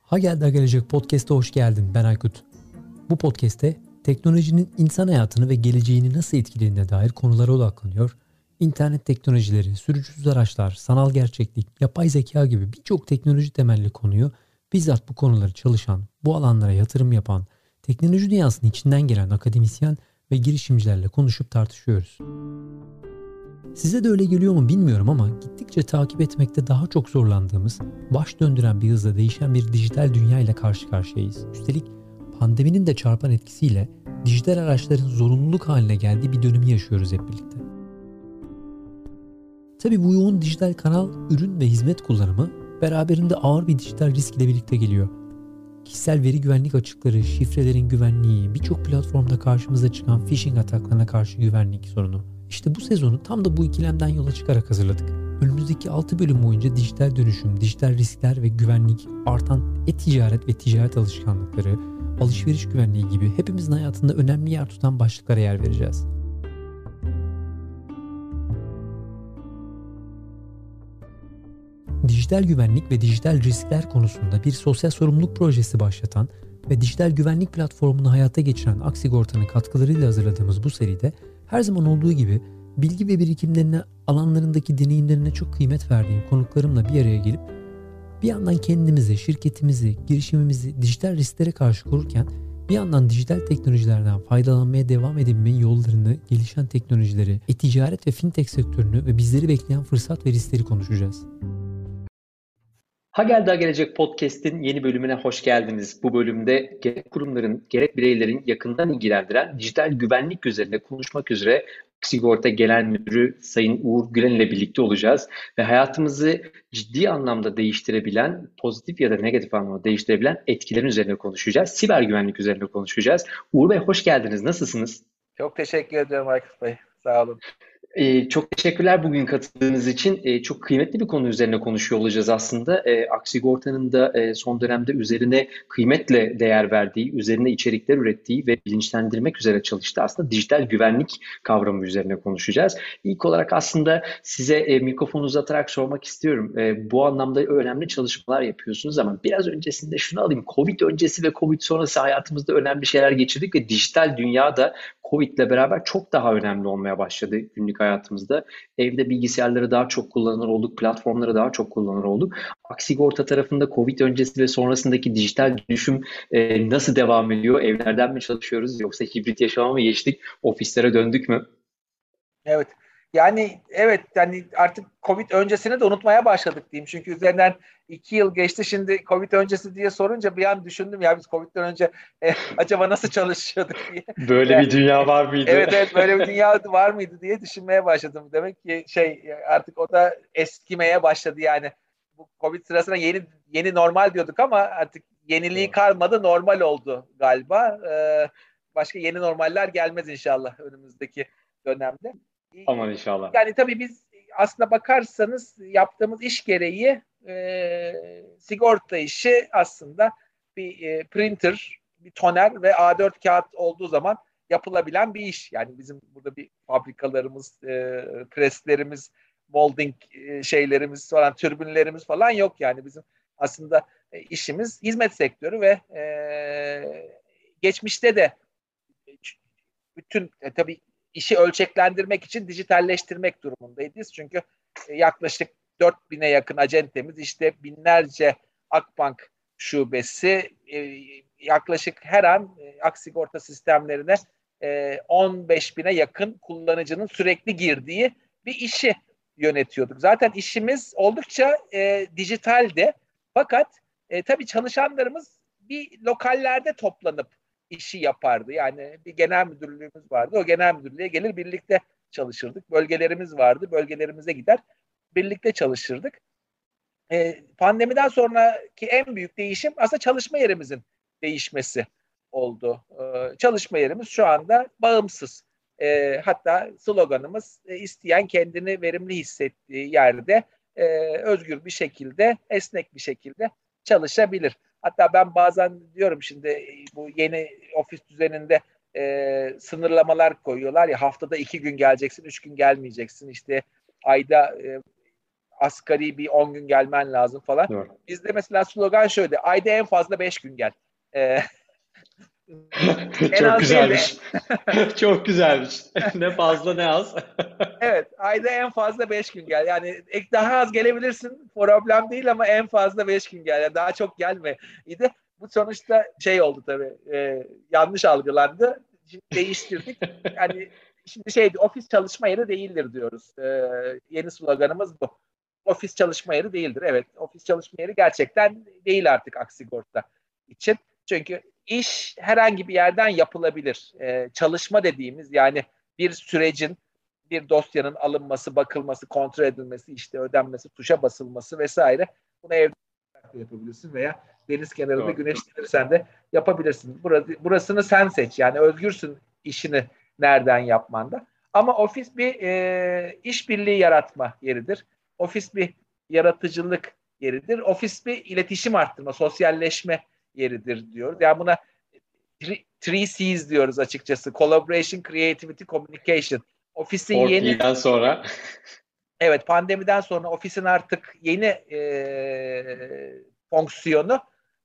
Ha geldi gelecek podcast'a hoş geldin. Ben Aykut. Bu podcast'te teknolojinin insan hayatını ve geleceğini nasıl etkilediğine dair konulara odaklanıyor. İnternet teknolojileri, sürücüsüz araçlar, sanal gerçeklik, yapay zeka gibi birçok teknoloji temelli konuyu bizzat bu konuları çalışan, bu alanlara yatırım yapan, teknoloji dünyasının içinden gelen akademisyen ve girişimcilerle konuşup tartışıyoruz. Size de öyle geliyor mu bilmiyorum ama gittikçe takip etmekte daha çok zorlandığımız, baş döndüren bir hızla değişen bir dijital dünya ile karşı karşıyayız. Üstelik pandeminin de çarpan etkisiyle dijital araçların zorunluluk haline geldiği bir dönemi yaşıyoruz hep birlikte. Tabi bu yoğun dijital kanal, ürün ve hizmet kullanımı beraberinde ağır bir dijital risk ile birlikte geliyor. Kişisel veri güvenlik açıkları, şifrelerin güvenliği, birçok platformda karşımıza çıkan phishing ataklarına karşı güvenlik sorunu. İşte bu sezonu tam da bu ikilemden yola çıkarak hazırladık. Önümüzdeki 6 bölüm boyunca dijital dönüşüm, dijital riskler ve güvenlik, artan e-ticaret ve ticaret alışkanlıkları, alışveriş güvenliği gibi hepimizin hayatında önemli yer tutan başlıklara yer vereceğiz. Dijital güvenlik ve dijital riskler konusunda bir sosyal sorumluluk projesi başlatan ve dijital güvenlik platformunu hayata geçiren Aksigorta'nın katkılarıyla hazırladığımız bu seride her zaman olduğu gibi bilgi ve birikimlerine alanlarındaki deneyimlerine çok kıymet verdiğim konuklarımla bir araya gelip bir yandan kendimizi, şirketimizi, girişimimizi dijital risklere karşı korurken bir yandan dijital teknolojilerden faydalanmaya devam edebilmenin yollarını, gelişen teknolojileri, e-ticaret ve fintech sektörünü ve bizleri bekleyen fırsat ve riskleri konuşacağız. Ha Geldi Gelecek Podcast'in yeni bölümüne hoş geldiniz. Bu bölümde gerek kurumların gerek bireylerin yakından ilgilendiren dijital güvenlik üzerine konuşmak üzere Sigorta Genel Müdürü Sayın Uğur Gülen ile birlikte olacağız ve hayatımızı ciddi anlamda değiştirebilen, pozitif ya da negatif anlamda değiştirebilen etkilerin üzerine konuşacağız. Siber güvenlik üzerine konuşacağız. Uğur Bey hoş geldiniz. Nasılsınız? Çok teşekkür ederim Aykut Bey. Sağ olun. Ee, çok teşekkürler bugün katıldığınız için. Ee, çok kıymetli bir konu üzerine konuşuyor olacağız aslında. Ee, Aksigorta'nın da e, son dönemde üzerine kıymetle değer verdiği, üzerine içerikler ürettiği ve bilinçlendirmek üzere çalıştığı aslında dijital güvenlik kavramı üzerine konuşacağız. İlk olarak aslında size e, mikrofonu uzatarak sormak istiyorum. E, bu anlamda önemli çalışmalar yapıyorsunuz ama biraz öncesinde şunu alayım. Covid öncesi ve Covid sonrası hayatımızda önemli şeyler geçirdik ve dijital dünyada Covid ile beraber çok daha önemli olmaya başladı günlük hayatımızda. Evde bilgisayarları daha çok kullanır olduk, platformları daha çok kullanır olduk. Aksigorta tarafında Covid öncesi ve sonrasındaki dijital dönüşüm e, nasıl devam ediyor? Evlerden mi çalışıyoruz yoksa hibrit yaşama mı geçtik? Ofislere döndük mü? Evet. Yani evet yani artık Covid öncesini de unutmaya başladık diyeyim. Çünkü üzerinden iki yıl geçti şimdi Covid öncesi diye sorunca bir an düşündüm ya biz Covid'den önce e, acaba nasıl çalışıyorduk diye. Böyle yani, bir dünya var mıydı? Evet evet böyle bir dünya var mıydı diye düşünmeye başladım. Demek ki şey artık o da eskimeye başladı yani. Bu Covid sırasında yeni yeni normal diyorduk ama artık yeniliği kalmadı normal oldu galiba. Ee, başka yeni normaller gelmez inşallah önümüzdeki dönemde. Aman inşallah. Yani tabii biz aslında bakarsanız yaptığımız iş gereği e, sigorta işi aslında bir e, printer, bir toner ve A4 kağıt olduğu zaman yapılabilen bir iş. Yani bizim burada bir fabrikalarımız, e, preslerimiz, molding e, şeylerimiz falan, türbinlerimiz falan yok yani bizim aslında e, işimiz hizmet sektörü ve e, geçmişte de bütün e, tabii işi ölçeklendirmek için dijitalleştirmek durumundayız. Çünkü e, yaklaşık 4000'e yakın acentemiz işte binlerce Akbank şubesi e, yaklaşık her an e, aksigorta sistemlerine 15 bine yakın kullanıcının sürekli girdiği bir işi yönetiyorduk. Zaten işimiz oldukça e, dijitaldi. Fakat e, tabii çalışanlarımız bir lokallerde toplanıp işi yapardı. Yani bir genel müdürlüğümüz vardı. O genel müdürlüğe gelir birlikte çalışırdık. Bölgelerimiz vardı. Bölgelerimize gider birlikte çalışırdık. E, pandemiden sonraki en büyük değişim aslında çalışma yerimizin değişmesi oldu. E, çalışma yerimiz şu anda bağımsız. E, hatta sloganımız e, isteyen kendini verimli hissettiği yerde e, özgür bir şekilde, esnek bir şekilde çalışabilir. Hatta ben bazen diyorum şimdi bu yeni ofis düzeninde e, sınırlamalar koyuyorlar ya haftada iki gün geleceksin, üç gün gelmeyeceksin. İşte ayda e, asgari bir on gün gelmen lazım falan. Doğru. Bizde mesela slogan şöyle. Ayda en fazla beş gün gel. E, Çok güzelmiş. Çok güzelmiş. ne fazla ne az. evet. Ayda en fazla beş gün gel. Yani daha az gelebilirsin. Problem değil ama en fazla beş gün gel. Yani daha çok gelme. İyi bu sonuçta şey oldu tabii. E, yanlış algılandı. Şimdi değiştirdik. Yani şimdi şey ofis çalışma yeri değildir diyoruz. E, yeni sloganımız bu. Ofis çalışma yeri değildir. Evet. Ofis çalışma yeri gerçekten değil artık Aksigorta için. Çünkü iş herhangi bir yerden yapılabilir. Ee, çalışma dediğimiz yani bir sürecin bir dosyanın alınması, bakılması, kontrol edilmesi, işte ödenmesi, tuşa basılması vesaire. Bunu evde yapabilirsin veya deniz kenarında Doğru. güneşlenirsen de yapabilirsin. Burası, burasını sen seç. Yani özgürsün işini nereden yapmanda. Ama ofis bir e, işbirliği yaratma yeridir. Ofis bir yaratıcılık yeridir. Ofis bir iletişim arttırma, sosyalleşme yeridir diyoruz. Yani buna three C's diyoruz açıkçası. Collaboration, Creativity, Communication. Ofisin yeni... sonra. Evet pandemiden sonra ofisin artık yeni e, fonksiyonu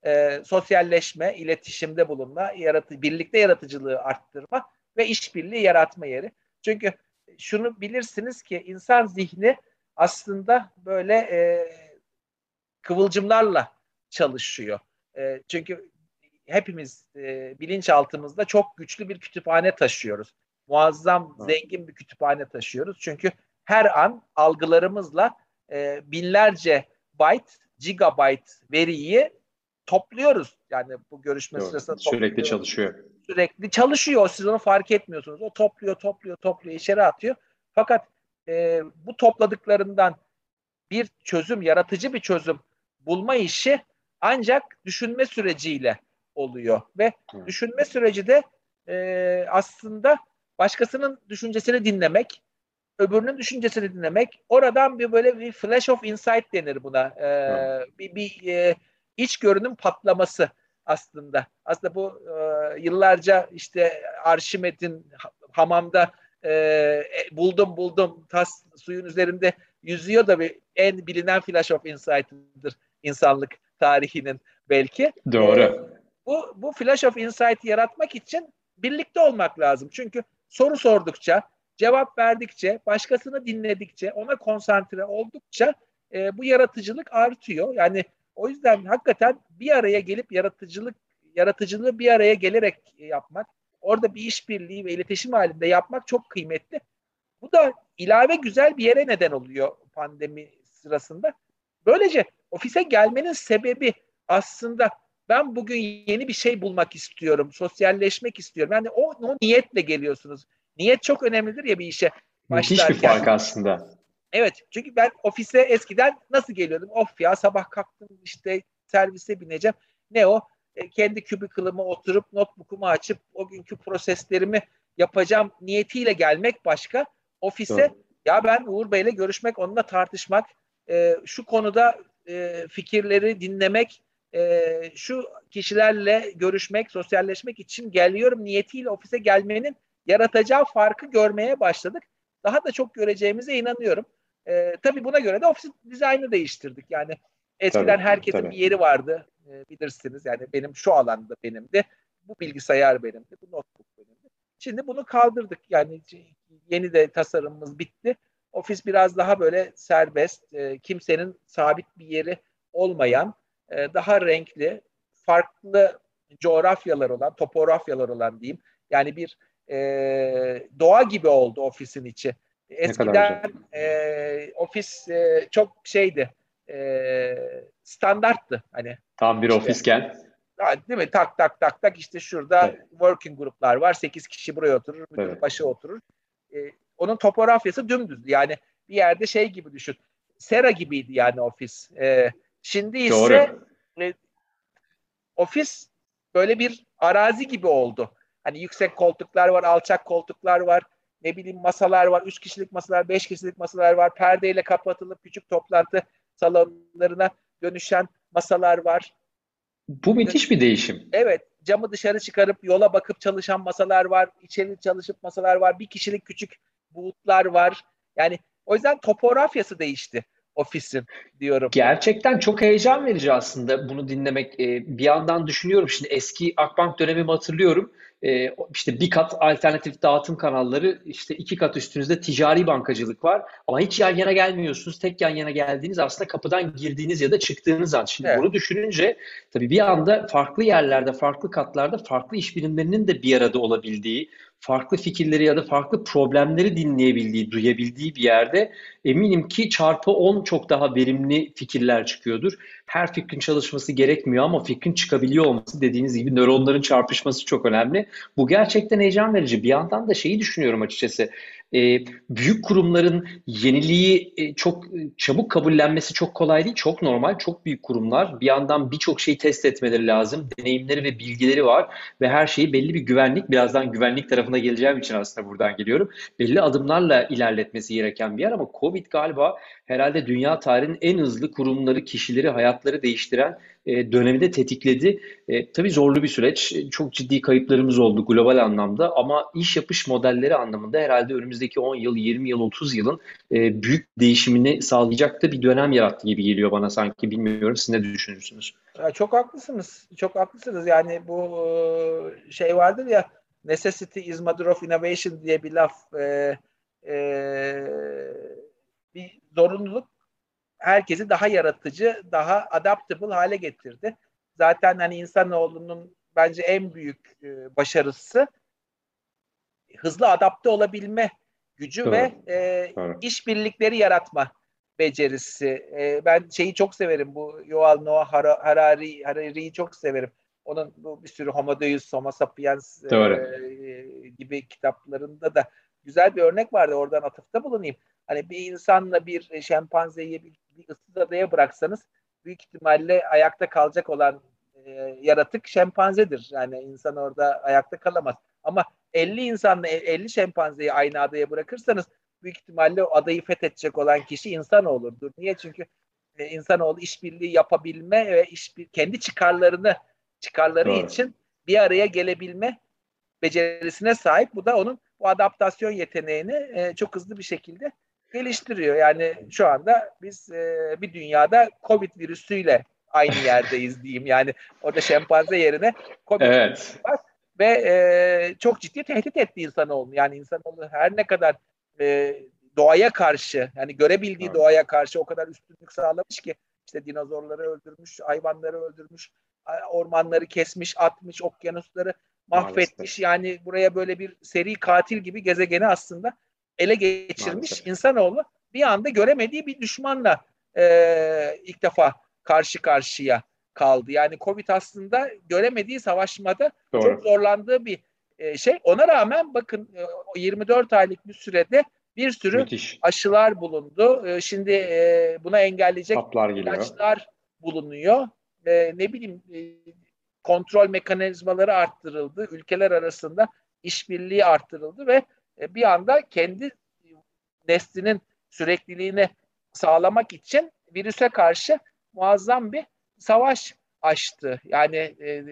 e, sosyalleşme, iletişimde bulunma, yaratı, birlikte yaratıcılığı arttırma ve işbirliği yaratma yeri. Çünkü şunu bilirsiniz ki insan zihni aslında böyle e, kıvılcımlarla çalışıyor. E, çünkü hepimiz e, bilinçaltımızda çok güçlü bir kütüphane taşıyoruz. Muazzam, evet. zengin bir kütüphane taşıyoruz. Çünkü her an algılarımızla e, binlerce byte, gigabyte veriyi topluyoruz. Yani bu görüşme Doğru. sırasında sürekli çalışıyor. Sürekli çalışıyor. Siz onu fark etmiyorsunuz. O topluyor, topluyor, topluyor, içeri atıyor. Fakat e, bu topladıklarından bir çözüm, yaratıcı bir çözüm bulma işi ancak düşünme süreciyle oluyor ve Hı. düşünme süreci de e, aslında başkasının düşüncesini dinlemek, öbürünün düşüncesini dinlemek, oradan bir böyle bir flash of insight denir buna. E, bir bir e, iç görünüm patlaması aslında. Aslında bu e, yıllarca işte Arşimet'in hamamda e, e, buldum buldum tas suyun üzerinde yüzüyor da bir en bilinen flash of insight'dır insanlık tarihinin belki. Doğru. E, bu, bu flash of insight yaratmak için birlikte olmak lazım. Çünkü soru sordukça, cevap verdikçe, başkasını dinledikçe, ona konsantre oldukça e, bu yaratıcılık artıyor. Yani o yüzden hakikaten bir araya gelip yaratıcılık yaratıcılığı bir araya gelerek yapmak, orada bir işbirliği ve iletişim halinde yapmak çok kıymetli. Bu da ilave güzel bir yere neden oluyor pandemi sırasında. Böylece ofise gelmenin sebebi aslında ben bugün yeni bir şey bulmak istiyorum, sosyalleşmek istiyorum. Yani o, o niyetle geliyorsunuz. Niyet çok önemlidir ya bir işe başlarken. Müthiş bir fark aslında. Evet çünkü ben ofise eskiden nasıl geliyordum? Of ya sabah kalktım işte servise bineceğim. Ne o? E, kendi kübikılımı oturup notebook'umu açıp o günkü proseslerimi yapacağım niyetiyle gelmek başka. Ofise Doğru. ya ben Uğur Bey'le görüşmek, onunla tartışmak, e, şu konuda e, fikirleri dinlemek, e, şu kişilerle görüşmek, sosyalleşmek için geliyorum niyetiyle ofise gelmenin yaratacağı farkı görmeye başladık. Daha da çok göreceğimize inanıyorum. E, tabii buna göre de ofis dizaynı değiştirdik. Yani eskiden tabii, herkesin tabii. bir yeri vardı e, bilirsiniz. Yani benim şu alanda benimdi. Bu bilgisayar benimdi. Bu notebook benimdi. Şimdi bunu kaldırdık. Yani yeni de tasarımımız bitti. Ofis biraz daha böyle serbest, e, kimsenin sabit bir yeri olmayan, e, daha renkli, farklı coğrafyalar olan, topografyalar olan diyeyim. Yani bir e, doğa gibi oldu ofisin içi. Eskiden e, ofis e, çok şeydi, e, standarttı. Hani Tam bir işte, ofisken. Değil mi? Tak tak tak tak işte şurada evet. working gruplar var. Sekiz kişi buraya oturur, müdür evet. başı oturur. E, onun topografyası dümdüz. Yani bir yerde şey gibi düşün. Sera gibiydi yani ofis. E, Şimdi ise e, ofis böyle bir arazi gibi oldu. Hani yüksek koltuklar var, alçak koltuklar var, ne bileyim masalar var, üç kişilik masalar, beş kişilik masalar var, perdeyle kapatılıp küçük toplantı salonlarına dönüşen masalar var. Bu müthiş bir değişim. Evet, camı dışarı çıkarıp yola bakıp çalışan masalar var. içeri çalışıp masalar var. Bir kişilik küçük bulutlar var. Yani o yüzden topografyası değişti ofisin diyorum. Gerçekten çok heyecan verici aslında bunu dinlemek. Ee, bir yandan düşünüyorum şimdi eski Akbank dönemimi hatırlıyorum. Ee, işte bir kat alternatif dağıtım kanalları, işte iki kat üstünüzde ticari bankacılık var. Ama hiç yan yana gelmiyorsunuz. Tek yan yana geldiğiniz aslında kapıdan girdiğiniz ya da çıktığınız an. Şimdi evet. bunu düşününce tabii bir anda farklı yerlerde, farklı katlarda farklı iş bilimlerinin de bir arada olabildiği, farklı fikirleri ya da farklı problemleri dinleyebildiği, duyabildiği bir yerde eminim ki çarpı 10 çok daha verimli fikirler çıkıyordur. Her fikrin çalışması gerekmiyor ama fikrin çıkabiliyor olması dediğiniz gibi nöronların çarpışması çok önemli. Bu gerçekten heyecan verici. Bir yandan da şeyi düşünüyorum açıkçası. E, büyük kurumların yeniliği e, çok çabuk kabullenmesi çok kolay değil. Çok normal. Çok büyük kurumlar. Bir yandan birçok şeyi test etmeleri lazım. Deneyimleri ve bilgileri var ve her şeyi belli bir güvenlik, birazdan güvenlik tarafına geleceğim için aslında buradan geliyorum. Belli adımlarla ilerletmesi gereken bir yer ama Covid galiba herhalde dünya tarihinin en hızlı kurumları, kişileri, hayatları değiştiren e, dönemi de tetikledi. E, tabii zorlu bir süreç. E, çok ciddi kayıplarımız oldu global anlamda ama iş yapış modelleri anlamında herhalde önümüzdeki 10 yıl, 20 yıl, 30 yılın e, büyük değişimini sağlayacak da bir dönem yarattı gibi geliyor bana sanki. Bilmiyorum siz ne düşünürsünüz? Çok haklısınız. Çok haklısınız. Yani bu e, şey vardır ya necessity is mother of innovation diye bir laf e, e, bir zorunluluk herkesi daha yaratıcı, daha adaptable hale getirdi. Zaten hani insanoğlunun bence en büyük e, başarısı hızlı adapte olabilme gücü Doğru. ve e, işbirlikleri yaratma becerisi. E, ben şeyi çok severim bu Yuval Noah Harari Harari'yi çok severim. Onun bu bir sürü Homo Deus, Homo Sapiens e, gibi kitaplarında da güzel bir örnek vardı. Oradan atıfta bulunayım. Hani bir insanla bir şempanzeyi bir, bir ıssız adaya bıraksanız büyük ihtimalle ayakta kalacak olan e, yaratık şempanzedir. Yani insan orada ayakta kalamaz. Ama 50 insanla 50 şempanzeyi aynı adaya bırakırsanız büyük ihtimalle o adayı fethedecek olan kişi insanoğludur. Niye? Çünkü e, insanoğlu işbirliği yapabilme ve iş kendi çıkarlarını çıkarları Doğru. için bir araya gelebilme becerisine sahip. Bu da onun bu adaptasyon yeteneğini e, çok hızlı bir şekilde geliştiriyor. Yani şu anda biz e, bir dünyada Covid virüsüyle aynı yerdeyiz diyeyim. Yani orada şempanze yerine Covid evet. var ve e, çok ciddi tehdit etti insanoğlu. Yani insanoğlu her ne kadar e, doğaya karşı yani görebildiği evet. doğaya karşı o kadar üstünlük sağlamış ki işte dinozorları öldürmüş, hayvanları öldürmüş, ormanları kesmiş, atmış, okyanusları mahvetmiş. Maalesef. Yani buraya böyle bir seri katil gibi gezegeni aslında ele geçirmiş Maalesef. insanoğlu bir anda göremediği bir düşmanla e, ilk defa karşı karşıya kaldı. Yani Covid aslında göremediği savaşmada Doğru. çok zorlandığı bir e, şey. Ona rağmen bakın e, 24 aylık bir sürede bir sürü Müthiş. aşılar bulundu. E, şimdi e, buna engelleyecek ilaçlar bulunuyor. E, ne bileyim e, kontrol mekanizmaları arttırıldı. Ülkeler arasında işbirliği arttırıldı ve e, bir anda kendi neslinin sürekliliğini sağlamak için virüse karşı muazzam bir savaş açtı. Yani e,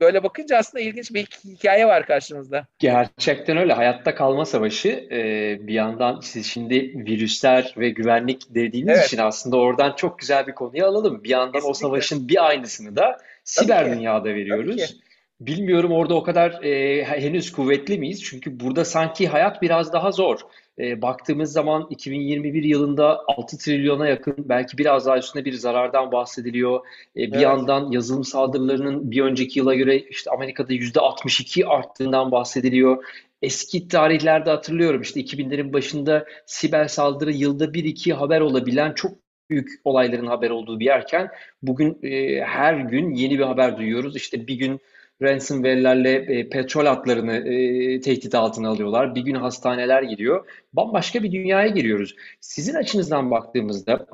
böyle bakınca aslında ilginç bir hikaye var karşımızda. Gerçekten öyle. Hayatta kalma savaşı e, bir yandan siz şimdi virüsler ve güvenlik dediğiniz evet. için aslında oradan çok güzel bir konuyu alalım. Bir yandan Kesinlikle. o savaşın bir aynısını da siber dünyada veriyoruz. Bilmiyorum orada o kadar e, henüz kuvvetli miyiz? Çünkü burada sanki hayat biraz daha zor. E, baktığımız zaman 2021 yılında 6 trilyona yakın belki biraz daha üstünde bir zarardan bahsediliyor. E, bir evet. yandan yazılım saldırılarının bir önceki yıla göre işte Amerika'da %62 arttığından bahsediliyor. Eski tarihlerde hatırlıyorum işte 2000'lerin başında siber saldırı yılda bir iki haber olabilen çok büyük olayların haber olduğu bir yerken bugün e, her gün yeni bir haber duyuyoruz. İşte bir gün ransomware'lerle e, petrol hatlarını e, tehdit altına alıyorlar. Bir gün hastaneler gidiyor. Bambaşka bir dünyaya giriyoruz. Sizin açınızdan baktığımızda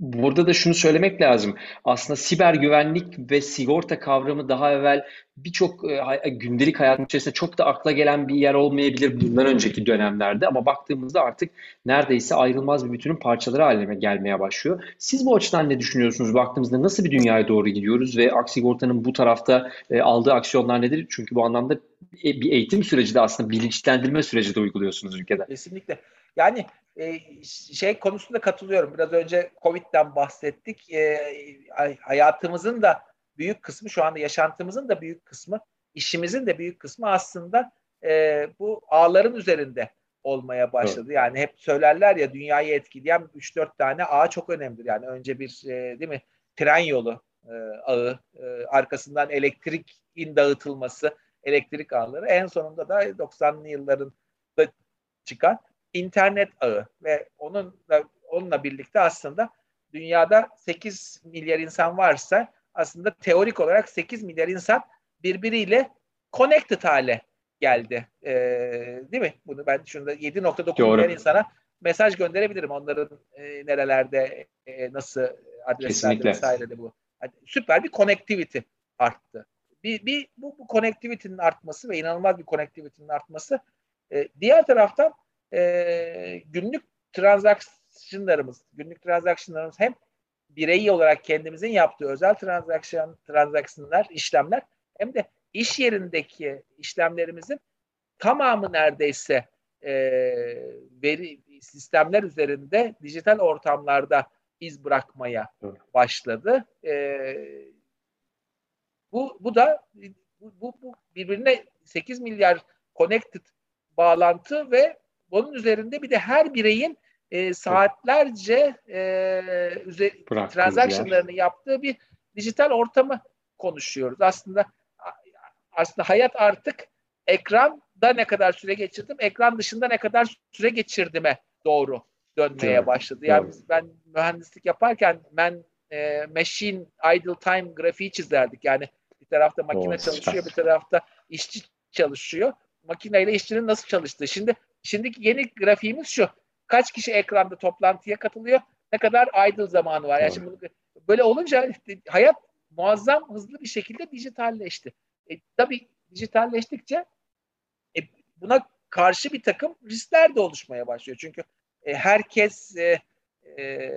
Burada da şunu söylemek lazım. Aslında siber güvenlik ve sigorta kavramı daha evvel birçok e, gündelik hayatın içerisinde çok da akla gelen bir yer olmayabilir bundan önceki dönemlerde ama baktığımızda artık neredeyse ayrılmaz bir bütünün parçaları haline gelmeye başlıyor. Siz bu açıdan ne düşünüyorsunuz? Baktığımızda nasıl bir dünyaya doğru gidiyoruz ve Aksigorta'nın bu tarafta e, aldığı aksiyonlar nedir? Çünkü bu anlamda e, bir eğitim süreci de aslında bilinçlendirme süreci de uyguluyorsunuz ülkede. Kesinlikle. Yani e, şey konusunda katılıyorum. Biraz önce Covid'den bahsettik. E, hayatımızın da büyük kısmı, şu anda yaşantımızın da büyük kısmı, işimizin de büyük kısmı aslında e, bu ağların üzerinde olmaya başladı. Evet. Yani hep söylerler ya dünyayı etkileyen 3-4 tane ağ çok önemlidir. Yani önce bir e, değil mi tren yolu e, ağı, e, arkasından elektrikin dağıtılması, elektrik ağları, en sonunda da 90'lı yılların da çıkan internet ağı ve onunla onunla birlikte aslında dünyada 8 milyar insan varsa aslında teorik olarak 8 milyar insan birbiriyle connected hale geldi. Ee, değil mi? Bunu ben şunda 7.9 milyar insana mesaj gönderebilirim. Onların e, nerelerde e, nasıl adreslerde vesaire bu. Yani süper bir connectivity arttı. Bir, bir bu, bu connectivity'nin artması ve inanılmaz bir connectivity'nin artması e, diğer taraftan e, günlük transaksiyonlarımız, günlük transaksiyonlarımız hem bireyi olarak kendimizin yaptığı özel transaksiyon, transaksiyonlar, işlemler hem de iş yerindeki işlemlerimizin tamamı neredeyse e, veri sistemler üzerinde dijital ortamlarda iz bırakmaya başladı. E, bu bu da bu, bu, bu birbirine 8 milyar connected bağlantı ve bunun üzerinde bir de her bireyin e, saatlerce e, transactionlarını yaptığı bir dijital ortamı konuşuyoruz. Aslında aslında hayat artık ekranda ne kadar süre geçirdim, ekran dışında ne kadar süre geçirdime doğru dönmeye evet. başladı. Yani evet. ben mühendislik yaparken ben e, machine idle time grafiği çizerdik. Yani bir tarafta makine oh, çalışıyor, bir tarafta işçi çalışıyor. Makineyle işçinin nasıl çalıştığı. Şimdi Şimdiki yeni grafiğimiz şu. Kaç kişi ekranda toplantıya katılıyor? Ne kadar idle zamanı var? Yani şimdi böyle olunca hayat muazzam hızlı bir şekilde dijitalleşti. E, tabii dijitalleştikçe e, buna karşı bir takım riskler de oluşmaya başlıyor. Çünkü e, herkes e, e,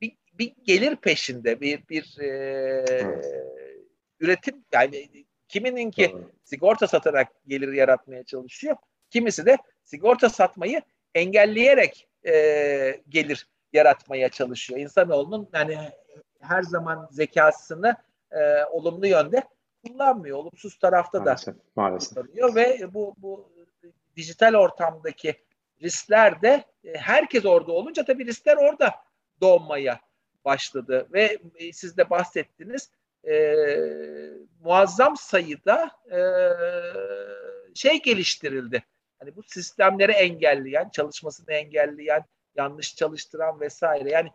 bir, bir gelir peşinde, bir bir e, üretim yani kiminin ki sigorta satarak gelir yaratmaya çalışıyor. Kimisi de sigorta satmayı engelleyerek e, gelir yaratmaya çalışıyor. İnsanoğlunun yani her zaman zekasını e, olumlu yönde kullanmıyor. Olumsuz tarafta maalesef, da maalesef. kullanıyor ve bu bu dijital ortamdaki riskler de e, herkes orada olunca tabii riskler orada doğmaya başladı ve e, siz de bahsettiniz e, muazzam sayıda e, şey geliştirildi Hani bu sistemleri engelleyen, çalışmasını engelleyen, yanlış çalıştıran vesaire. Yani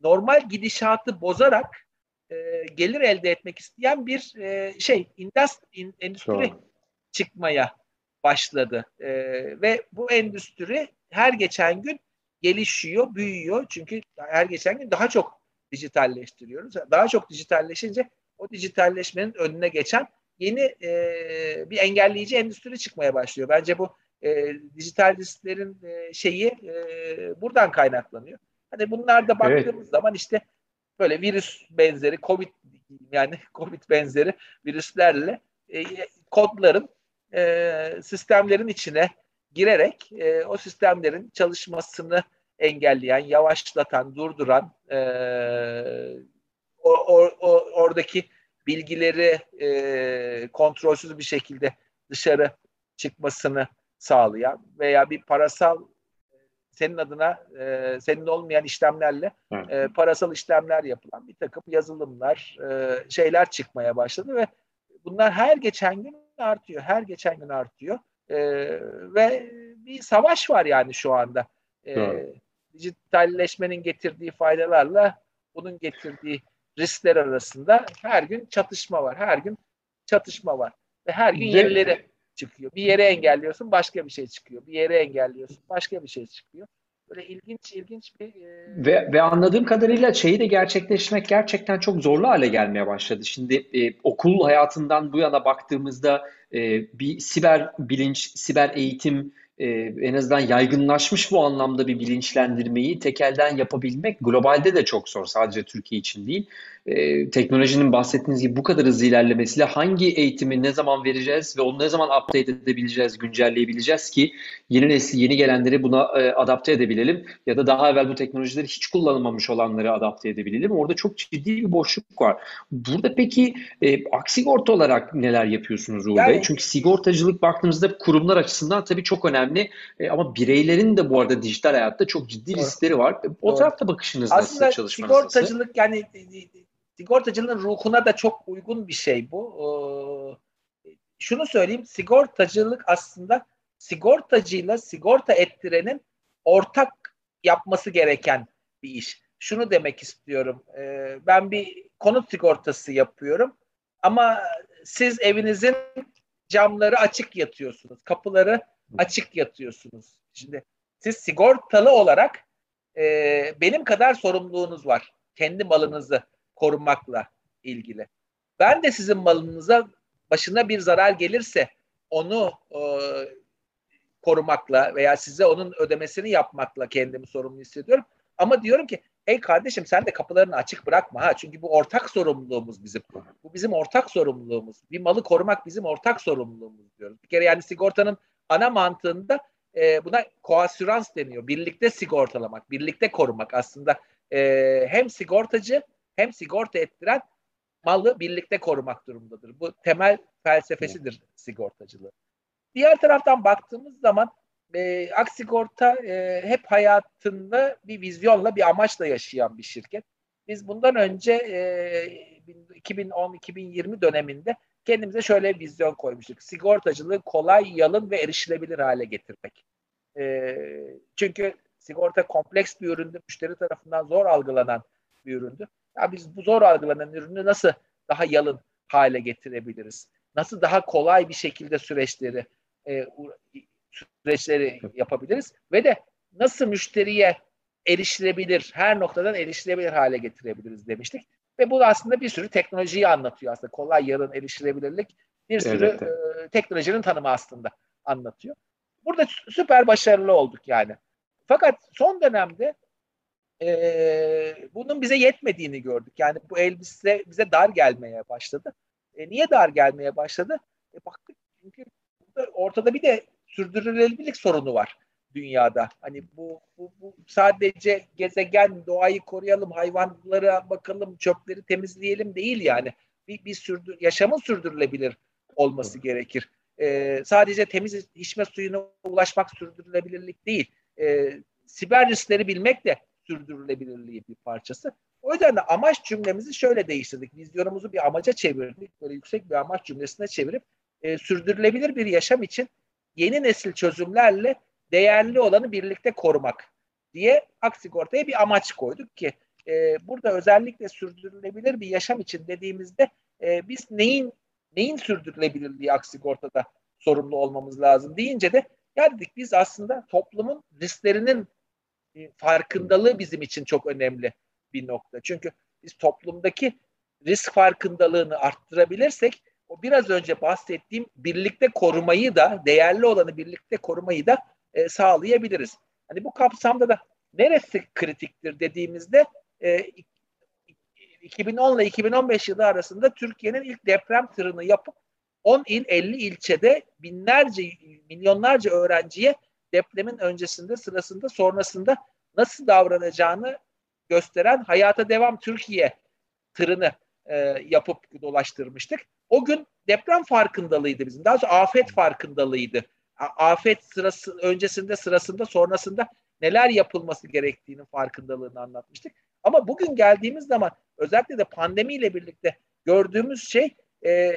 normal gidişatı bozarak e, gelir elde etmek isteyen bir e, şey, indust, in, endüstri Doğru. çıkmaya başladı. E, ve bu endüstri her geçen gün gelişiyor, büyüyor. Çünkü her geçen gün daha çok dijitalleştiriyoruz. Daha çok dijitalleşince o dijitalleşmenin önüne geçen yeni e, bir engelleyici endüstri çıkmaya başlıyor. Bence bu e, dijital risklerin e, şeyi e, buradan kaynaklanıyor. Hani bunlarda baktığımız evet. zaman işte böyle virüs benzeri, Covid yani Covid benzeri virüslerle e, kodların e, sistemlerin içine girerek e, o sistemlerin çalışmasını engelleyen, yavaşlatan, durduran e, o, o, o oradaki bilgileri e, kontrolsüz bir şekilde dışarı çıkmasını sağlayan veya bir parasal senin adına e, senin olmayan işlemlerle e, parasal işlemler yapılan bir takım yazılımlar, e, şeyler çıkmaya başladı ve bunlar her geçen gün artıyor, her geçen gün artıyor. E, ve bir savaş var yani şu anda. E, dijitalleşmenin getirdiği faydalarla bunun getirdiği riskler arasında her gün çatışma var, her gün çatışma var ve her gün yenileri çıkıyor. Bir yere engelliyorsun başka bir şey çıkıyor. Bir yere engelliyorsun başka bir şey çıkıyor. böyle ilginç ilginç bir e... ve ve anladığım kadarıyla şeyi de gerçekleştirmek gerçekten çok zorlu hale gelmeye başladı. Şimdi e, okul hayatından bu yana baktığımızda e, bir siber bilinç, siber eğitim e, en azından yaygınlaşmış bu anlamda bir bilinçlendirmeyi tekelden yapabilmek globalde de çok zor. Sadece Türkiye için değil e, teknolojinin bahsettiğiniz gibi bu kadar hızlı ilerlemesiyle hangi eğitimi ne zaman vereceğiz ve onu ne zaman update edebileceğiz, güncelleyebileceğiz ki yeni nesil, yeni gelenleri buna e, adapte edebilelim ya da daha evvel bu teknolojileri hiç kullanılmamış olanları adapte edebilelim. Orada çok ciddi bir boşluk var. Burada peki e, aksigorta olarak neler yapıyorsunuz Uğur yani, Bey? Çünkü sigortacılık baktığımızda kurumlar açısından tabii çok önemli e, ama bireylerin de bu arada dijital hayatta çok ciddi riskleri var. O doğru. tarafta bakışınız Aslında nasıl, çalışmanız sigortacılık nasıl? yani sigortacılığın ruhuna da çok uygun bir şey bu. Ee, şunu söyleyeyim, sigortacılık aslında sigortacıyla sigorta ettirenin ortak yapması gereken bir iş. Şunu demek istiyorum. Ee, ben bir konut sigortası yapıyorum ama siz evinizin camları açık yatıyorsunuz, kapıları açık yatıyorsunuz. Şimdi siz sigortalı olarak e, benim kadar sorumluluğunuz var. Kendi malınızı korumakla ilgili. Ben de sizin malınıza başına bir zarar gelirse onu e, korumakla veya size onun ödemesini yapmakla kendimi sorumlu hissediyorum. Ama diyorum ki ey kardeşim sen de kapılarını açık bırakma ha. Çünkü bu ortak sorumluluğumuz bizim. Bu bizim ortak sorumluluğumuz. Bir malı korumak bizim ortak sorumluluğumuz diyoruz. Bir kere yani sigortanın ana mantığında e, buna koasürans deniyor. Birlikte sigortalamak, birlikte korumak aslında e, hem sigortacı hem sigorta ettiren malı birlikte korumak durumundadır. Bu temel felsefesidir sigortacılığı. Diğer taraftan baktığımız zaman e, Aksigorta e, hep hayatında bir vizyonla, bir amaçla yaşayan bir şirket. Biz bundan önce e, 2010-2020 döneminde kendimize şöyle bir vizyon koymuştuk. Sigortacılığı kolay, yalın ve erişilebilir hale getirmek. E, çünkü sigorta kompleks bir üründü, müşteri tarafından zor algılanan bir üründü. Ya biz bu zor algılanan ürünü nasıl daha yalın hale getirebiliriz? Nasıl daha kolay bir şekilde süreçleri e, süreçleri yapabiliriz ve de nasıl müşteriye erişilebilir, her noktadan erişilebilir hale getirebiliriz demiştik. Ve bu aslında bir sürü teknolojiyi anlatıyor aslında. Kolay, yarın erişilebilirlik bir sürü evet, evet. E, teknolojinin tanımı aslında anlatıyor. Burada süper başarılı olduk yani. Fakat son dönemde e, bunun bize yetmediğini gördük. Yani bu elbise bize dar gelmeye başladı. E, niye dar gelmeye başladı? E, baktık çünkü ortada bir de sürdürülebilirlik sorunu var dünyada. Hani bu, bu, bu sadece gezegen, doğayı koruyalım, hayvanlara bakalım, çöpleri temizleyelim değil yani. Bir, bir sürdür, yaşamın sürdürülebilir olması gerekir. Ee, sadece temiz içme suyuna ulaşmak sürdürülebilirlik değil. Ee, siber riskleri bilmek de sürdürülebilirliği bir parçası. O yüzden de amaç cümlemizi şöyle değiştirdik. Vizyonumuzu bir amaca çevirdik. Böyle yüksek bir amaç cümlesine çevirip e, sürdürülebilir bir yaşam için yeni nesil çözümlerle değerli olanı birlikte korumak diye Aksigorta'ya bir amaç koyduk ki e, burada özellikle sürdürülebilir bir yaşam için dediğimizde e, biz neyin neyin sürdürülebilirliği Aksigorta'da sorumlu olmamız lazım deyince de ya dedik biz aslında toplumun risklerinin farkındalığı bizim için çok önemli bir nokta. Çünkü biz toplumdaki risk farkındalığını arttırabilirsek o biraz önce bahsettiğim birlikte korumayı da değerli olanı birlikte korumayı da e, sağlayabiliriz. Hani bu kapsamda da neresi kritiktir dediğimizde e, 2010 ile 2015 yılı arasında Türkiye'nin ilk deprem tırını yapıp 10 il 50 ilçede binlerce milyonlarca öğrenciye depremin öncesinde, sırasında, sonrasında nasıl davranacağını gösteren Hayata Devam Türkiye tırını e, yapıp dolaştırmıştık. O gün deprem farkındalığıydı bizim. Daha sonra afet farkındalığıydı. Afet sırası öncesinde, sırasında, sonrasında neler yapılması gerektiğinin farkındalığını anlatmıştık. Ama bugün geldiğimiz zaman özellikle de pandemiyle birlikte gördüğümüz şey e,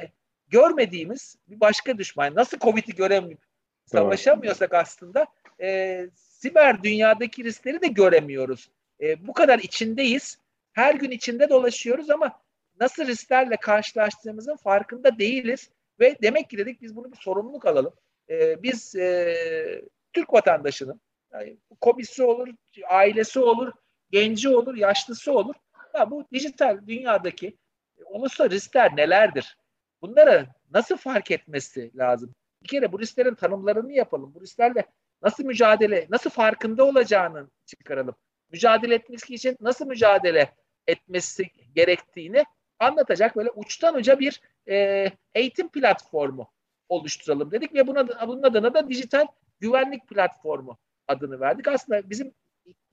görmediğimiz bir başka düşman. Nasıl Covid'i göremiyoruz? Savaşamıyorsak aslında e, siber dünyadaki riskleri de göremiyoruz. E, bu kadar içindeyiz. Her gün içinde dolaşıyoruz ama nasıl risklerle karşılaştığımızın farkında değiliz. Ve demek ki dedik biz bunu bir sorumluluk alalım. E, biz e, Türk vatandaşının Yani komisi olur, ailesi olur, genci olur, yaşlısı olur. Ya bu dijital dünyadaki olursa riskler nelerdir? Bunları nasıl fark etmesi lazım? Bir kere bu risklerin tanımlarını yapalım. Bu risklerle nasıl mücadele, nasıl farkında olacağını çıkaralım. Mücadele etmesi için nasıl mücadele etmesi gerektiğini anlatacak böyle uçtan uca bir e, eğitim platformu oluşturalım dedik ve buna bunun adına da dijital güvenlik platformu adını verdik. Aslında bizim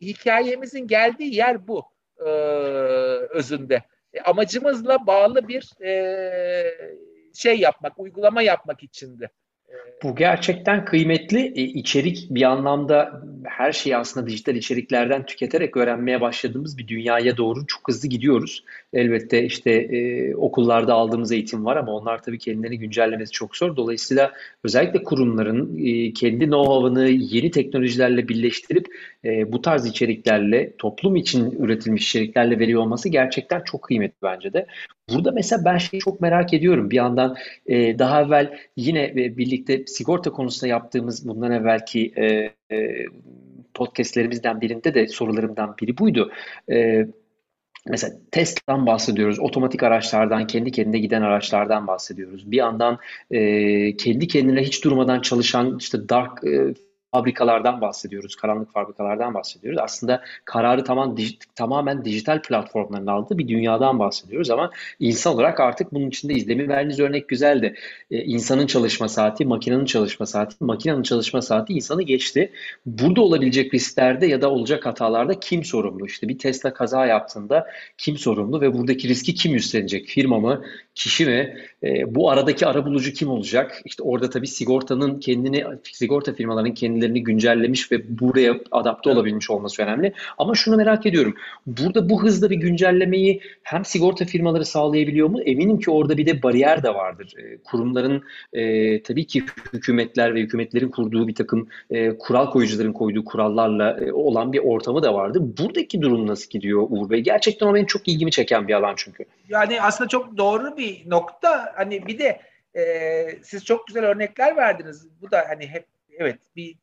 hikayemizin geldiği yer bu e, özünde. E, amacımızla bağlı bir e, şey yapmak, uygulama yapmak içindi. Bu gerçekten kıymetli e, içerik bir anlamda her şeyi aslında dijital içeriklerden tüketerek öğrenmeye başladığımız bir dünyaya doğru çok hızlı gidiyoruz. Elbette işte e, okullarda aldığımız eğitim var ama onlar tabii kendilerini güncellemesi çok zor. Dolayısıyla özellikle kurumların e, kendi know-how'ını yeni teknolojilerle birleştirip e, bu tarz içeriklerle toplum için üretilmiş içeriklerle veriyor olması gerçekten çok kıymetli bence de. Burada mesela ben şeyi çok merak ediyorum. Bir yandan e, daha evvel yine e, birlikte sigorta konusunda yaptığımız bundan evvelki e, e, podcastlerimizden birinde de sorularımdan biri buydu. E, Mesela Tesla'dan bahsediyoruz, otomatik araçlardan, kendi kendine giden araçlardan bahsediyoruz. Bir yandan e, kendi kendine hiç durmadan çalışan işte dark e, fabrikalardan bahsediyoruz, karanlık fabrikalardan bahsediyoruz. Aslında kararı tamam, tamamen dijital platformların aldığı bir dünyadan bahsediyoruz ama insan olarak artık bunun içinde izlemi verdiğiniz örnek güzeldi. Ee, insanın çalışma saati, makinenin çalışma saati, makinenin çalışma saati insanı geçti. Burada olabilecek risklerde ya da olacak hatalarda kim sorumlu? İşte bir Tesla kaza yaptığında kim sorumlu ve buradaki riski kim üstlenecek? Firma mı, kişi mi? E, bu aradaki arabulucu kim olacak? İşte orada tabii sigortanın kendini, sigorta firmalarının kendilerini güncellemiş ve buraya adapte evet. olabilmiş olması önemli. Ama şunu merak ediyorum. Burada bu hızda bir güncellemeyi hem sigorta firmaları sağlayabiliyor mu? Eminim ki orada bir de bariyer de vardır. E, kurumların e, tabii ki hükümetler ve hükümetlerin kurduğu bir takım e, kural koyucuların koyduğu kurallarla e, olan bir ortamı da vardır. Buradaki durum nasıl gidiyor Uğur Bey? Gerçekten o benim çok ilgimi çeken bir alan çünkü. Yani aslında çok doğru bir nokta hani bir de e, siz çok güzel örnekler verdiniz. Bu da hani hep evet bir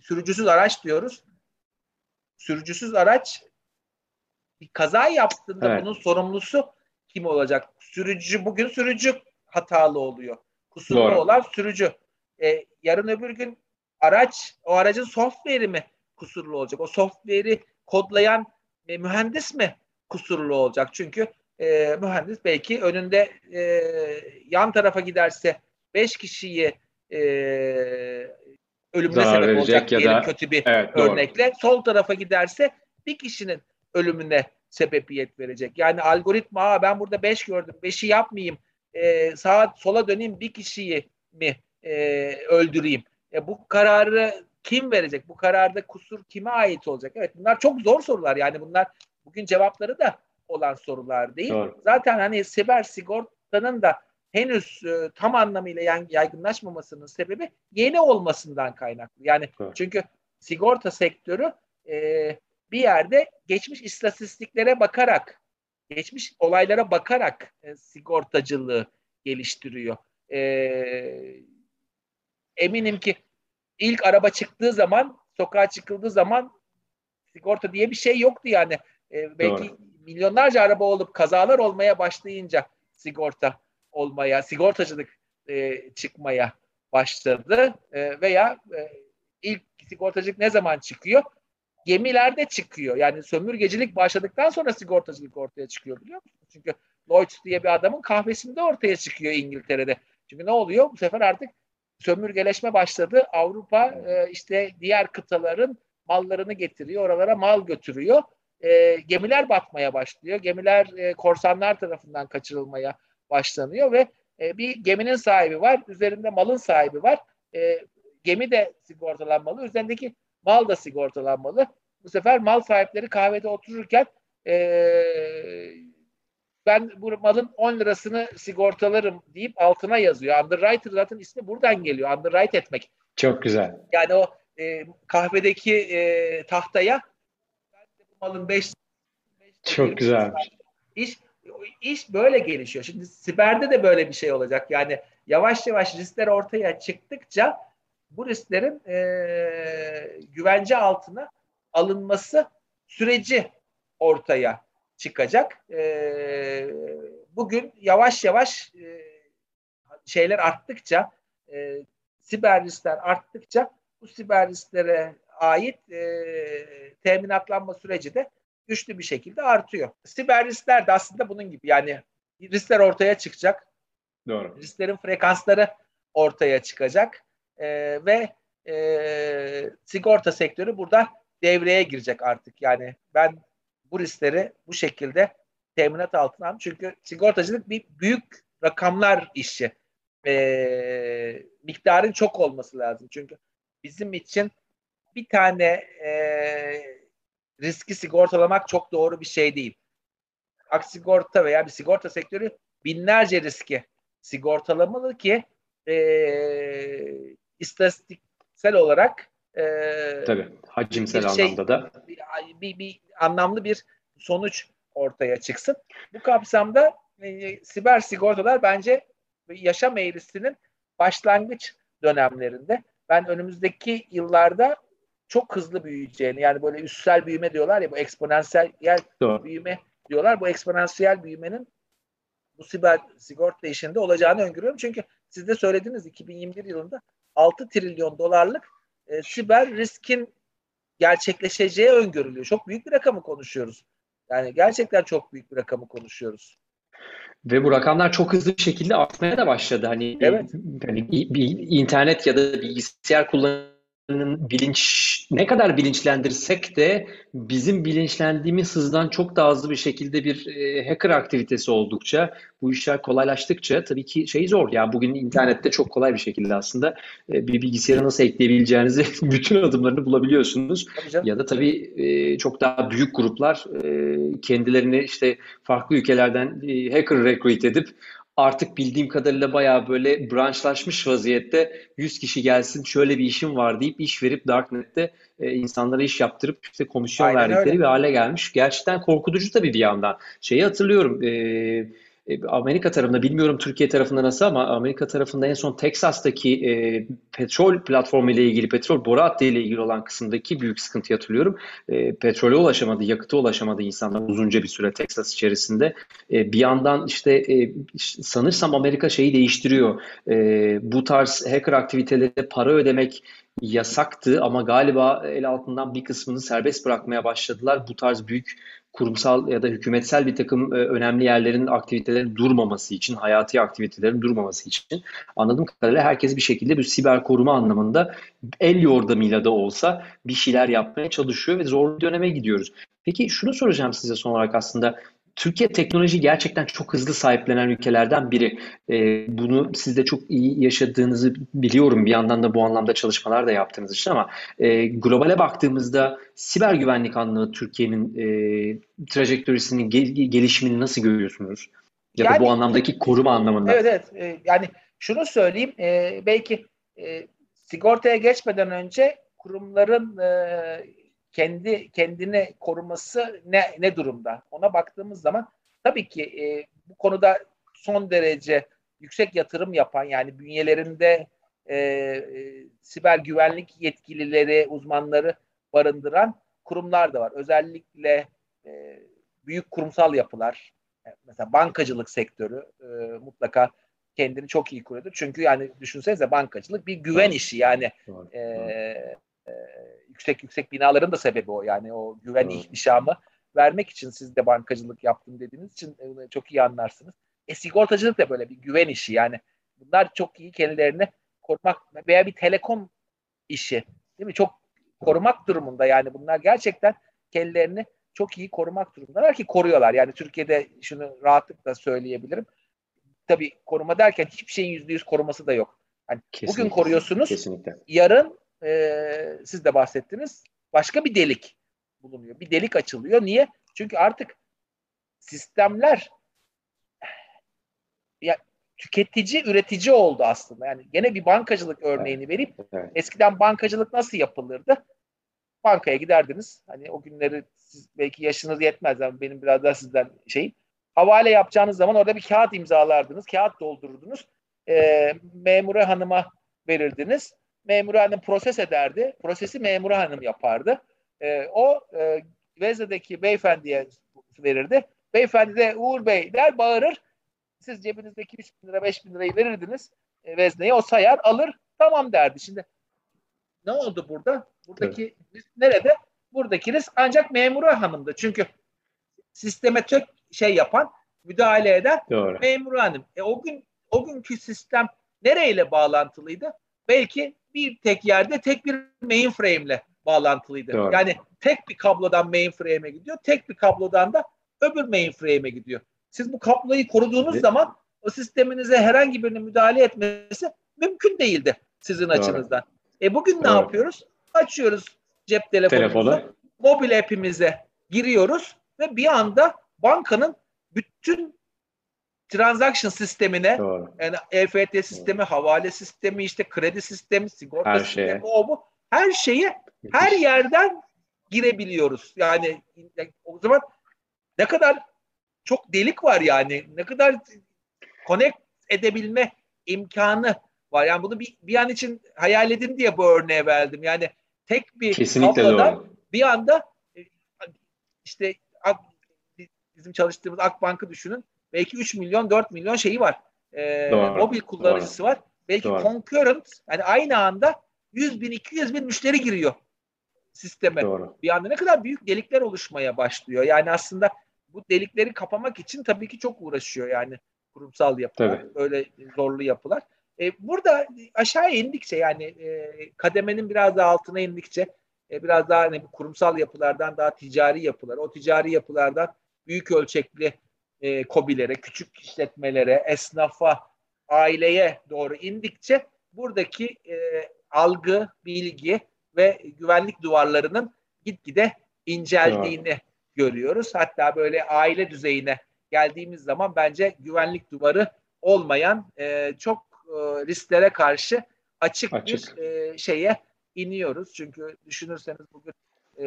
sürücüsüz araç diyoruz. Sürücüsüz araç bir kaza yaptığında evet. bunun sorumlusu kim olacak? Sürücü bugün sürücü hatalı oluyor. Kusurlu Doğru. olan sürücü. E, yarın öbür gün araç o aracın software'i mi kusurlu olacak? O software'i kodlayan e, mühendis mi kusurlu olacak? Çünkü e, mühendis belki önünde e, yan tarafa giderse 5 kişiyi e, ölümüne Zarar sebep olacak ya da, kötü bir evet, örnekle. Doğru. Sol tarafa giderse bir kişinin ölümüne sebebiyet verecek. Yani algoritma Aa, ben burada 5 gördüm 5'i yapmayayım e, sağa sola döneyim bir kişiyi mi e, öldüreyim. E, bu kararı kim verecek? Bu kararda kusur kime ait olacak? Evet bunlar çok zor sorular yani bunlar bugün cevapları da olan sorular değil. Doğru. Zaten hani siber sigortanın da henüz e, tam anlamıyla yaygınlaşmamasının sebebi yeni olmasından kaynaklı. Yani evet. çünkü sigorta sektörü e, bir yerde geçmiş istatistiklere bakarak, geçmiş olaylara bakarak e, sigortacılığı geliştiriyor. E, eminim ki ilk araba çıktığı zaman, sokağa çıkıldığı zaman sigorta diye bir şey yoktu yani. E, belki Doğru milyonlarca araba olup kazalar olmaya başlayınca sigorta olmaya, sigortacılık e, çıkmaya başladı e, veya e, ilk sigortacılık ne zaman çıkıyor? Gemilerde çıkıyor. Yani sömürgecilik başladıktan sonra sigortacılık ortaya çıkıyor biliyor musun? Çünkü Lloyds diye bir adamın kahvesinde ortaya çıkıyor İngiltere'de. Çünkü ne oluyor? Bu sefer artık sömürgeleşme başladı. Avrupa e, işte diğer kıtaların mallarını getiriyor, oralara mal götürüyor e, gemiler batmaya başlıyor. Gemiler e, korsanlar tarafından kaçırılmaya başlanıyor ve e, bir geminin sahibi var, üzerinde malın sahibi var. E, gemi de sigortalanmalı, üzerindeki mal da sigortalanmalı. Bu sefer mal sahipleri kahvede otururken e, ben bu malın 10 lirasını sigortalarım deyip altına yazıyor. Underwriter zaten ismi buradan geliyor. Underwrite etmek. Çok güzel. Yani o e, kahvedeki e, tahtaya malın 5 Çok güzel. İş iş böyle gelişiyor. Şimdi siberde de böyle bir şey olacak. Yani yavaş yavaş riskler ortaya çıktıkça bu risklerin e, güvence altına alınması süreci ortaya çıkacak. E, bugün yavaş yavaş e, şeyler arttıkça, e, siber riskler arttıkça bu siber risklere ait e, teminatlanma süreci de güçlü bir şekilde artıyor. Siber riskler de aslında bunun gibi yani riskler ortaya çıkacak. Doğru. Risklerin frekansları ortaya çıkacak e, ve e, sigorta sektörü burada devreye girecek artık. Yani ben bu riskleri bu şekilde teminat altına aldım. Çünkü sigortacılık bir büyük rakamlar işi. E, miktarın çok olması lazım. Çünkü bizim için bir tane e, riski sigortalamak çok doğru bir şey değil. Aksigorta veya bir sigorta sektörü binlerce riski sigortalamalı ki e, istatistiksel olarak e, Tabii, hacimsel bir şey, anlamda da bir, bir, bir anlamlı bir sonuç ortaya çıksın. Bu kapsamda e, siber sigortalar bence yaşam eğrisinin başlangıç dönemlerinde. Ben önümüzdeki yıllarda çok hızlı büyüyeceğini yani böyle üstsel büyüme diyorlar ya bu eksponansiyel Doğru. büyüme diyorlar. Bu eksponansiyel büyümenin bu siber sigorta işinde olacağını öngörüyorum. Çünkü siz de söylediniz 2021 yılında 6 trilyon dolarlık e, siber riskin gerçekleşeceği öngörülüyor. Çok büyük bir rakamı konuşuyoruz. Yani gerçekten çok büyük bir rakamı konuşuyoruz. Ve bu rakamlar çok hızlı bir şekilde artmaya da başladı. Hani evet. hani bir, bir internet ya da bilgisayar kullanımı bilinç ne kadar bilinçlendirsek de bizim bilinçlendiğimiz hızdan çok daha hızlı bir şekilde bir e, hacker aktivitesi oldukça bu işler kolaylaştıkça tabii ki şey zor. Yani bugün internette çok kolay bir şekilde aslında e, bir bilgisayara nasıl ekleyebileceğinizi bütün adımlarını bulabiliyorsunuz. Ya da tabii e, çok daha büyük gruplar e, kendilerini işte farklı ülkelerden e, hacker recruit edip artık bildiğim kadarıyla bayağı böyle branşlaşmış vaziyette 100 kişi gelsin şöyle bir işim var deyip iş verip Darknet'te e, insanlara iş yaptırıp işte komisyon Aynen verdikleri öyle. bir hale gelmiş. Gerçekten korkutucu tabii bir yandan. Şeyi hatırlıyorum eee Amerika tarafında bilmiyorum Türkiye tarafında nasıl ama Amerika tarafında en son Texas'taki e, petrol platformu ile ilgili petrol boru hattı ile ilgili olan kısımdaki büyük sıkıntı hatırlıyorum. E, petrole ulaşamadı, yakıta ulaşamadı insanlar uzunca bir süre Texas içerisinde. E, bir yandan işte e, sanırsam Amerika şeyi değiştiriyor. E, bu tarz hacker aktivitelere para ödemek yasaktı ama galiba el altından bir kısmını serbest bırakmaya başladılar. Bu tarz büyük kurumsal ya da hükümetsel bir takım e, önemli yerlerin aktivitelerin durmaması için, hayati aktivitelerin durmaması için anladığım kadarıyla herkes bir şekilde bir siber koruma anlamında el yordamıyla da olsa bir şeyler yapmaya çalışıyor ve zor bir döneme gidiyoruz. Peki şunu soracağım size son olarak aslında Türkiye teknoloji gerçekten çok hızlı sahiplenen ülkelerden biri. E, bunu siz de çok iyi yaşadığınızı biliyorum. Bir yandan da bu anlamda çalışmalar da yaptığınız için ama e, globale baktığımızda siber güvenlik anlamında Türkiye'nin e, trajektörisinin gel- gelişimini nasıl görüyorsunuz? Ya yani, da bu anlamdaki koruma anlamında. Evet evet. E, yani şunu söyleyeyim. E, belki e, sigortaya geçmeden önce kurumların e, kendi kendini koruması ne ne durumda? Ona baktığımız zaman tabii ki e, bu konuda son derece yüksek yatırım yapan yani bünyelerinde e, e, siber güvenlik yetkilileri, uzmanları barındıran kurumlar da var. Özellikle e, büyük kurumsal yapılar, e, mesela bankacılık sektörü e, mutlaka kendini çok iyi koruyor. Çünkü yani düşünsenize bankacılık bir güven işi yani e, e, yüksek yüksek binaların da sebebi o. Yani o güven evet. ihtişamı vermek için siz de bankacılık yaptım dediğiniz için e, çok iyi anlarsınız. E sigortacılık da böyle bir güven işi. Yani bunlar çok iyi kendilerini korumak veya bir telekom işi değil mi? Çok korumak durumunda yani bunlar gerçekten kendilerini çok iyi korumak durumundalar ki koruyorlar. Yani Türkiye'de şunu rahatlıkla söyleyebilirim. Tabii koruma derken hiçbir şeyin yüzde yüz koruması da yok. Yani bugün koruyorsunuz, kesinlikle. yarın e, siz de bahsettiniz. Başka bir delik bulunuyor. Bir delik açılıyor. Niye? Çünkü artık sistemler ya tüketici üretici oldu aslında. Yani gene bir bankacılık örneğini verip evet. eskiden bankacılık nasıl yapılırdı? Bankaya giderdiniz. Hani o günleri siz belki yaşınız yetmez ama benim biraz daha sizden şeyim. Havale yapacağınız zaman orada bir kağıt imzalardınız. Kağıt doldururdunuz. E, memure hanıma verirdiniz Memur hanım proses ederdi. Prosesi memur hanım yapardı. E, o e, Vezne'deki beyefendiye verirdi. Beyefendi de Uğur Bey der bağırır. Siz cebinizdeki 3 bin lira 5 bin lirayı verirdiniz e, Vezne'ye. O sayar alır tamam derdi. Şimdi ne oldu burada? Buradaki evet. risk nerede? Buradaki risk ancak memuru hanımda. Çünkü sisteme çok şey yapan, müdahale eden Doğru. memuru hanım. E, o gün o günkü sistem nereyle bağlantılıydı? Belki bir tek yerde tek bir mainframe ile bağlantılıydı. Doğru. Yani tek bir kablodan mainframe'e gidiyor, tek bir kablodan da öbür mainframe'e gidiyor. Siz bu kabloyu koruduğunuz evet. zaman o sisteminize herhangi birinin müdahale etmesi mümkün değildi sizin Doğru. açınızdan. E bugün Doğru. ne yapıyoruz? Açıyoruz cep telefonumuzu, Telefonu. mobil app'imize giriyoruz ve bir anda bankanın bütün transaction sistemine Doğru. yani EFT sistemi, Doğru. havale sistemi, işte kredi sistemi, sigorta her sistemi, şeye. o bu her şeyi her yerden girebiliyoruz. Yani o zaman ne kadar çok delik var yani. Ne kadar connect edebilme imkanı var. Yani bunu bir, bir an için hayal edin diye bu örneğe verdim. Yani tek bir Kesinlikle kablodan doğru. bir anda e, işte bizim çalıştığımız Akbank'ı düşünün. Belki 3 milyon 4 milyon şeyi var. Ee, mobil kullanıcısı doğru. var. Belki doğru. concurrent yani aynı anda 100 bin 200 bin müşteri giriyor sisteme. Doğru. Bir anda ne kadar büyük delikler oluşmaya başlıyor. Yani aslında bu delikleri kapamak için tabii ki çok uğraşıyor yani kurumsal yapılar. Tabii. Öyle zorlu yapılar. E, burada aşağıya indikçe yani e, kademenin biraz daha altına indikçe e, biraz daha hani kurumsal yapılardan daha ticari yapılar, o ticari yapılardan büyük ölçekli e, kobilere, küçük işletmelere, esnafa, aileye doğru indikçe buradaki e, algı, bilgi ve güvenlik duvarlarının gitgide inceldiğini evet. görüyoruz. Hatta böyle aile düzeyine geldiğimiz zaman bence güvenlik duvarı olmayan e, çok e, risklere karşı açık, açık. bir e, şeye iniyoruz. Çünkü düşünürseniz bugün e,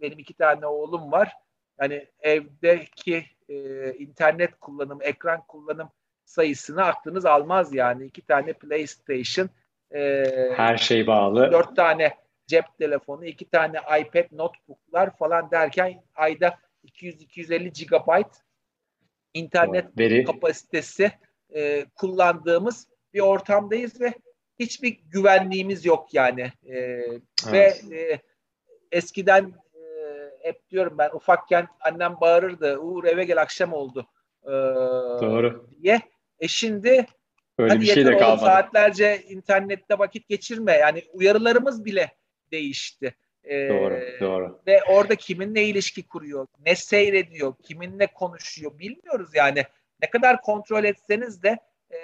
benim iki tane oğlum var. Yani evdeki e, internet kullanım, ekran kullanım sayısını aklınız almaz yani. iki tane PlayStation, e, her şey bağlı. Dört tane cep telefonu, iki tane iPad, notebooklar falan derken ayda 200-250 GB internet Veri. kapasitesi e, kullandığımız bir ortamdayız ve hiçbir güvenliğimiz yok yani. E, evet. Ve e, eskiden hep diyorum ben ufakken annem bağırırdı Uğur eve gel akşam oldu e, Doğru. diye. E şimdi Öyle hadi bir şey de kalmadı. saatlerce internette vakit geçirme. Yani uyarılarımız bile değişti. Ee, doğru, doğru. Ve orada kiminle ilişki kuruyor, ne seyrediyor, kiminle konuşuyor bilmiyoruz yani. Ne kadar kontrol etseniz de e,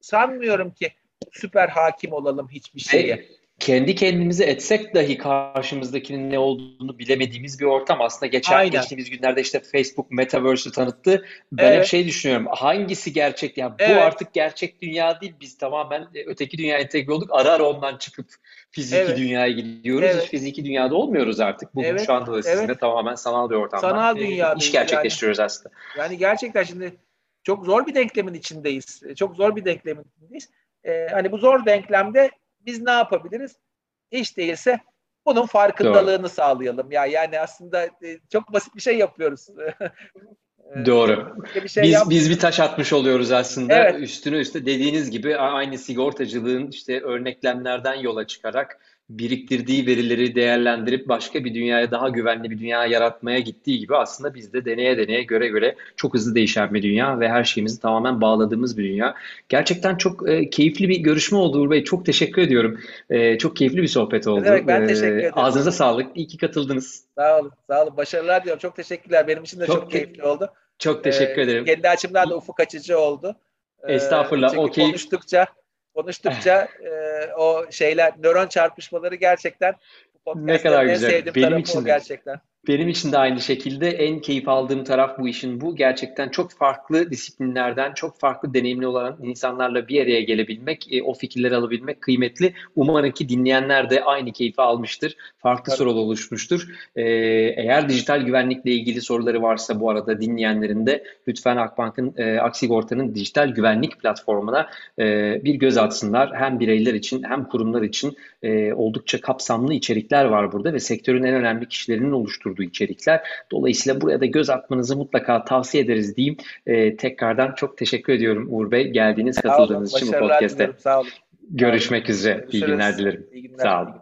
sanmıyorum ki süper hakim olalım hiçbir şeye. Kendi kendimize etsek dahi karşımızdakinin ne olduğunu bilemediğimiz bir ortam. Aslında geçen Aynen. geçtiğimiz günlerde işte Facebook Metaverse'ü tanıttı. Ben evet. hep şey düşünüyorum. Hangisi gerçek? Yani evet. bu artık gerçek dünya değil. Biz tamamen öteki dünya entegre olduk. Ara ara ondan çıkıp fiziki evet. dünyaya gidiyoruz. Evet. Hiç fiziki dünyada olmuyoruz artık. Bugün evet. şu anda da sizinle evet. tamamen sanal bir ortamda. Sanal dünya. iş gerçekleştiriyoruz yani, aslında. Yani gerçekten şimdi çok zor bir denklemin içindeyiz. Çok zor bir denklemin içindeyiz. Ee, hani bu zor denklemde biz ne yapabiliriz? Hiç değilse bunun farkındalığını Doğru. sağlayalım. Ya yani aslında e, çok basit bir şey yapıyoruz. Ee, Doğru. Bir şey biz biz bir taş atmış oluyoruz aslında. Evet. Üstüne üstte dediğiniz gibi aynı sigortacılığın işte örneklemlerden yola çıkarak biriktirdiği verileri değerlendirip başka bir dünyaya daha güvenli bir dünya yaratmaya gittiği gibi aslında biz de deneye deneye göre göre çok hızlı değişen bir dünya ve her şeyimizi tamamen bağladığımız bir dünya. Gerçekten çok e, keyifli bir görüşme oldu Uğur Bey. Çok teşekkür ediyorum. E, çok keyifli bir sohbet oldu. Evet ben teşekkür ederim. Ağzınıza sağlık. İyi ki katıldınız. Sağ olun. Sağ olun. Başarılar diyorum. Çok teşekkürler. Benim için de çok, çok keyifli oldu. Çok teşekkür ee, ederim. Kendi açımdan da ufuk açıcı oldu. Ee, Estağfurullah. Çünkü okay. konuştukça konuştukça e, o şeyler nöron çarpışmaları gerçekten ne kadar güzel. Benim için de. gerçekten. Benim için de aynı şekilde en keyif aldığım taraf bu işin bu. Gerçekten çok farklı disiplinlerden, çok farklı deneyimli olan insanlarla bir araya gelebilmek, e, o fikirleri alabilmek kıymetli. Umarım ki dinleyenler de aynı keyfi almıştır. Farklı Tabii. sorular oluşmuştur. E, eğer dijital güvenlikle ilgili soruları varsa bu arada dinleyenlerin de lütfen Akbank'ın, e, Aksigorta'nın dijital güvenlik platformuna bir göz atsınlar. Hem bireyler için hem kurumlar için e, oldukça kapsamlı içerikler var burada ve sektörün en önemli kişilerinin oluşturduğu içerikler. Dolayısıyla buraya da göz atmanızı mutlaka tavsiye ederiz diyeyim. E, tekrardan çok teşekkür ediyorum Uğur Bey geldiğiniz, katıldığınız için bu podcast'te. Sağ olun. Görüşmek üzere. İyi günler dilerim. İyi günler. Sağ olun.